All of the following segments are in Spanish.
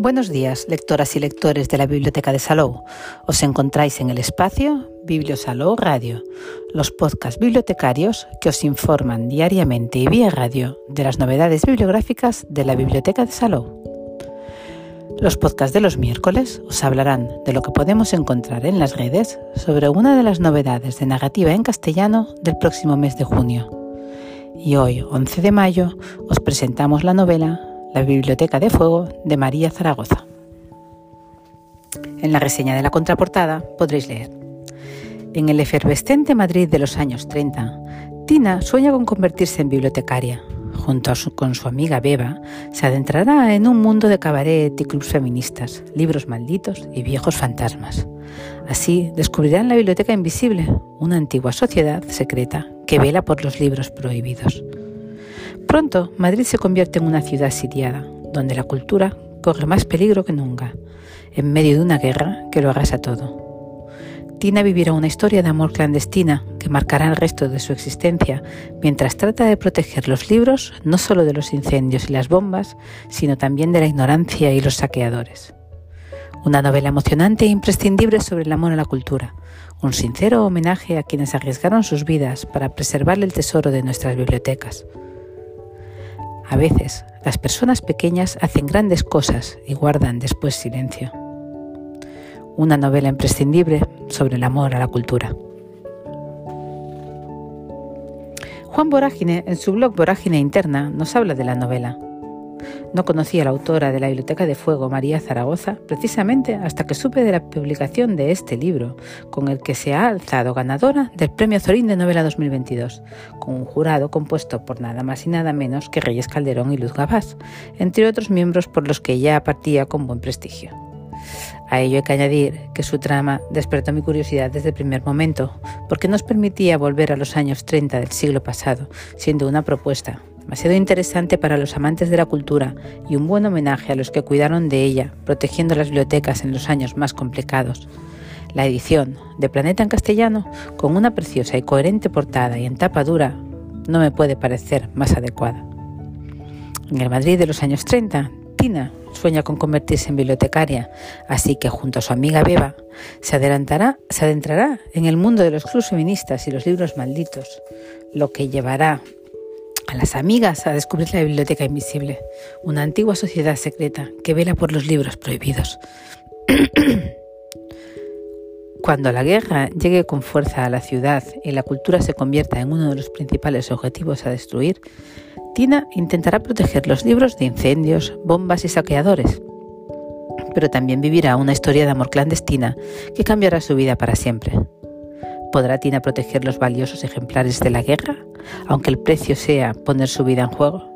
Buenos días, lectoras y lectores de la Biblioteca de Salou. Os encontráis en el espacio Bibliosalou Radio, los podcasts bibliotecarios que os informan diariamente y vía radio de las novedades bibliográficas de la Biblioteca de Salou. Los podcasts de los miércoles os hablarán de lo que podemos encontrar en las redes sobre una de las novedades de narrativa en castellano del próximo mes de junio. Y hoy, 11 de mayo, os presentamos la novela la Biblioteca de Fuego de María Zaragoza. En la reseña de la contraportada podréis leer. En el efervescente Madrid de los años 30, Tina sueña con convertirse en bibliotecaria. Junto con su amiga Beba, se adentrará en un mundo de cabaret y clubs feministas, libros malditos y viejos fantasmas. Así descubrirán la Biblioteca Invisible, una antigua sociedad secreta que vela por los libros prohibidos. Pronto, Madrid se convierte en una ciudad sitiada, donde la cultura corre más peligro que nunca, en medio de una guerra que lo arrasa todo. Tina vivirá una historia de amor clandestina que marcará el resto de su existencia mientras trata de proteger los libros no solo de los incendios y las bombas, sino también de la ignorancia y los saqueadores. Una novela emocionante e imprescindible sobre el amor a la cultura, un sincero homenaje a quienes arriesgaron sus vidas para preservar el tesoro de nuestras bibliotecas. A veces, las personas pequeñas hacen grandes cosas y guardan después silencio. Una novela imprescindible sobre el amor a la cultura. Juan Vorágine, en su blog Vorágine Interna, nos habla de la novela. No conocía a la autora de la Biblioteca de Fuego, María Zaragoza, precisamente hasta que supe de la publicación de este libro, con el que se ha alzado ganadora del Premio Zorín de Novela 2022, con un jurado compuesto por nada más y nada menos que Reyes Calderón y Luz Gabás, entre otros miembros por los que ya partía con buen prestigio. A ello hay que añadir que su trama despertó mi curiosidad desde el primer momento, porque nos permitía volver a los años 30 del siglo pasado, siendo una propuesta demasiado interesante para los amantes de la cultura y un buen homenaje a los que cuidaron de ella, protegiendo las bibliotecas en los años más complicados. La edición de Planeta en castellano, con una preciosa y coherente portada y en tapa dura, no me puede parecer más adecuada. En el Madrid de los años 30, Tina sueña con convertirse en bibliotecaria, así que junto a su amiga Beba se adelantará, se adentrará en el mundo de los clubs feministas y los libros malditos, lo que llevará a las amigas a descubrir la Biblioteca Invisible, una antigua sociedad secreta que vela por los libros prohibidos. Cuando la guerra llegue con fuerza a la ciudad y la cultura se convierta en uno de los principales objetivos a destruir, Tina intentará proteger los libros de incendios, bombas y saqueadores. Pero también vivirá una historia de amor clandestina que cambiará su vida para siempre. ¿Podrá Tina proteger los valiosos ejemplares de la guerra, aunque el precio sea poner su vida en juego?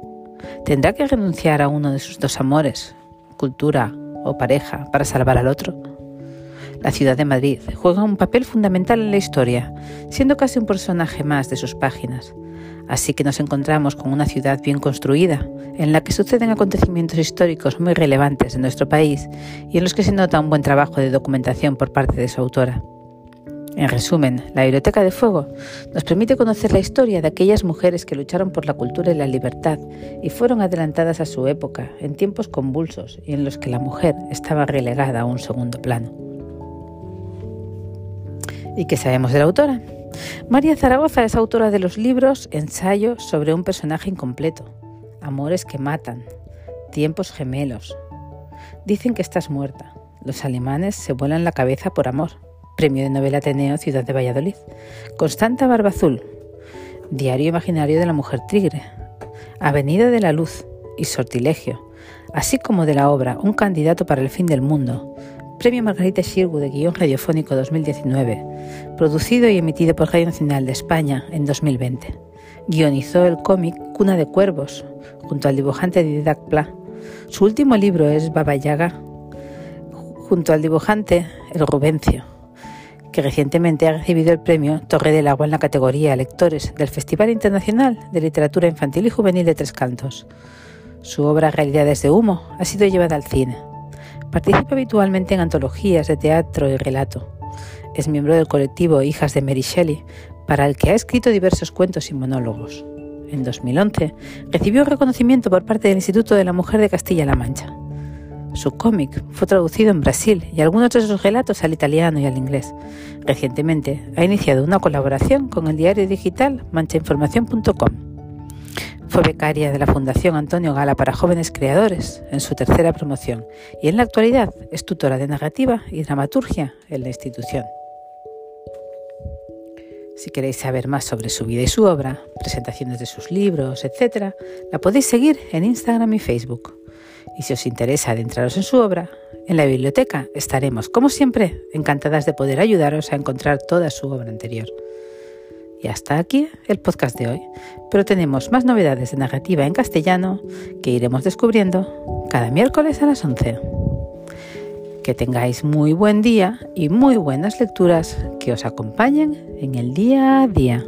¿Tendrá que renunciar a uno de sus dos amores, cultura o pareja, para salvar al otro? La ciudad de Madrid juega un papel fundamental en la historia, siendo casi un personaje más de sus páginas. Así que nos encontramos con una ciudad bien construida, en la que suceden acontecimientos históricos muy relevantes en nuestro país y en los que se nota un buen trabajo de documentación por parte de su autora. En resumen, la Biblioteca de Fuego nos permite conocer la historia de aquellas mujeres que lucharon por la cultura y la libertad y fueron adelantadas a su época en tiempos convulsos y en los que la mujer estaba relegada a un segundo plano. ¿Y qué sabemos de la autora? María Zaragoza es autora de los libros Ensayo sobre un personaje incompleto, Amores que matan, Tiempos gemelos. Dicen que estás muerta. Los alemanes se vuelan la cabeza por amor Premio de Novela Ateneo Ciudad de Valladolid. Constanta Barbazul. Diario Imaginario de la Mujer Tigre. Avenida de la Luz y Sortilegio. Así como de la obra Un candidato para el fin del mundo. Premio Margarita Shirgu de Guión Radiofónico 2019. Producido y emitido por Radio Nacional de España en 2020. Guionizó el cómic Cuna de Cuervos junto al dibujante Didac Pla. Su último libro es Baba Yaga junto al dibujante El Rubencio que recientemente ha recibido el premio Torre del Agua en la categoría Lectores del Festival Internacional de Literatura Infantil y Juvenil de Tres Cantos. Su obra Realidades de Humo ha sido llevada al cine. Participa habitualmente en antologías de teatro y relato. Es miembro del colectivo Hijas de Mary Shelley, para el que ha escrito diversos cuentos y monólogos. En 2011 recibió reconocimiento por parte del Instituto de la Mujer de Castilla-La Mancha. Su cómic fue traducido en Brasil y algunos de sus relatos al italiano y al inglés. Recientemente ha iniciado una colaboración con el diario digital manchainformación.com. Fue becaria de la Fundación Antonio Gala para Jóvenes Creadores en su tercera promoción y en la actualidad es tutora de narrativa y dramaturgia en la institución. Si queréis saber más sobre su vida y su obra, presentaciones de sus libros, etc., la podéis seguir en Instagram y Facebook. Y si os interesa adentraros en su obra, en la biblioteca estaremos, como siempre, encantadas de poder ayudaros a encontrar toda su obra anterior. Y hasta aquí el podcast de hoy, pero tenemos más novedades de narrativa en castellano que iremos descubriendo cada miércoles a las 11. Que tengáis muy buen día y muy buenas lecturas que os acompañen en el día a día.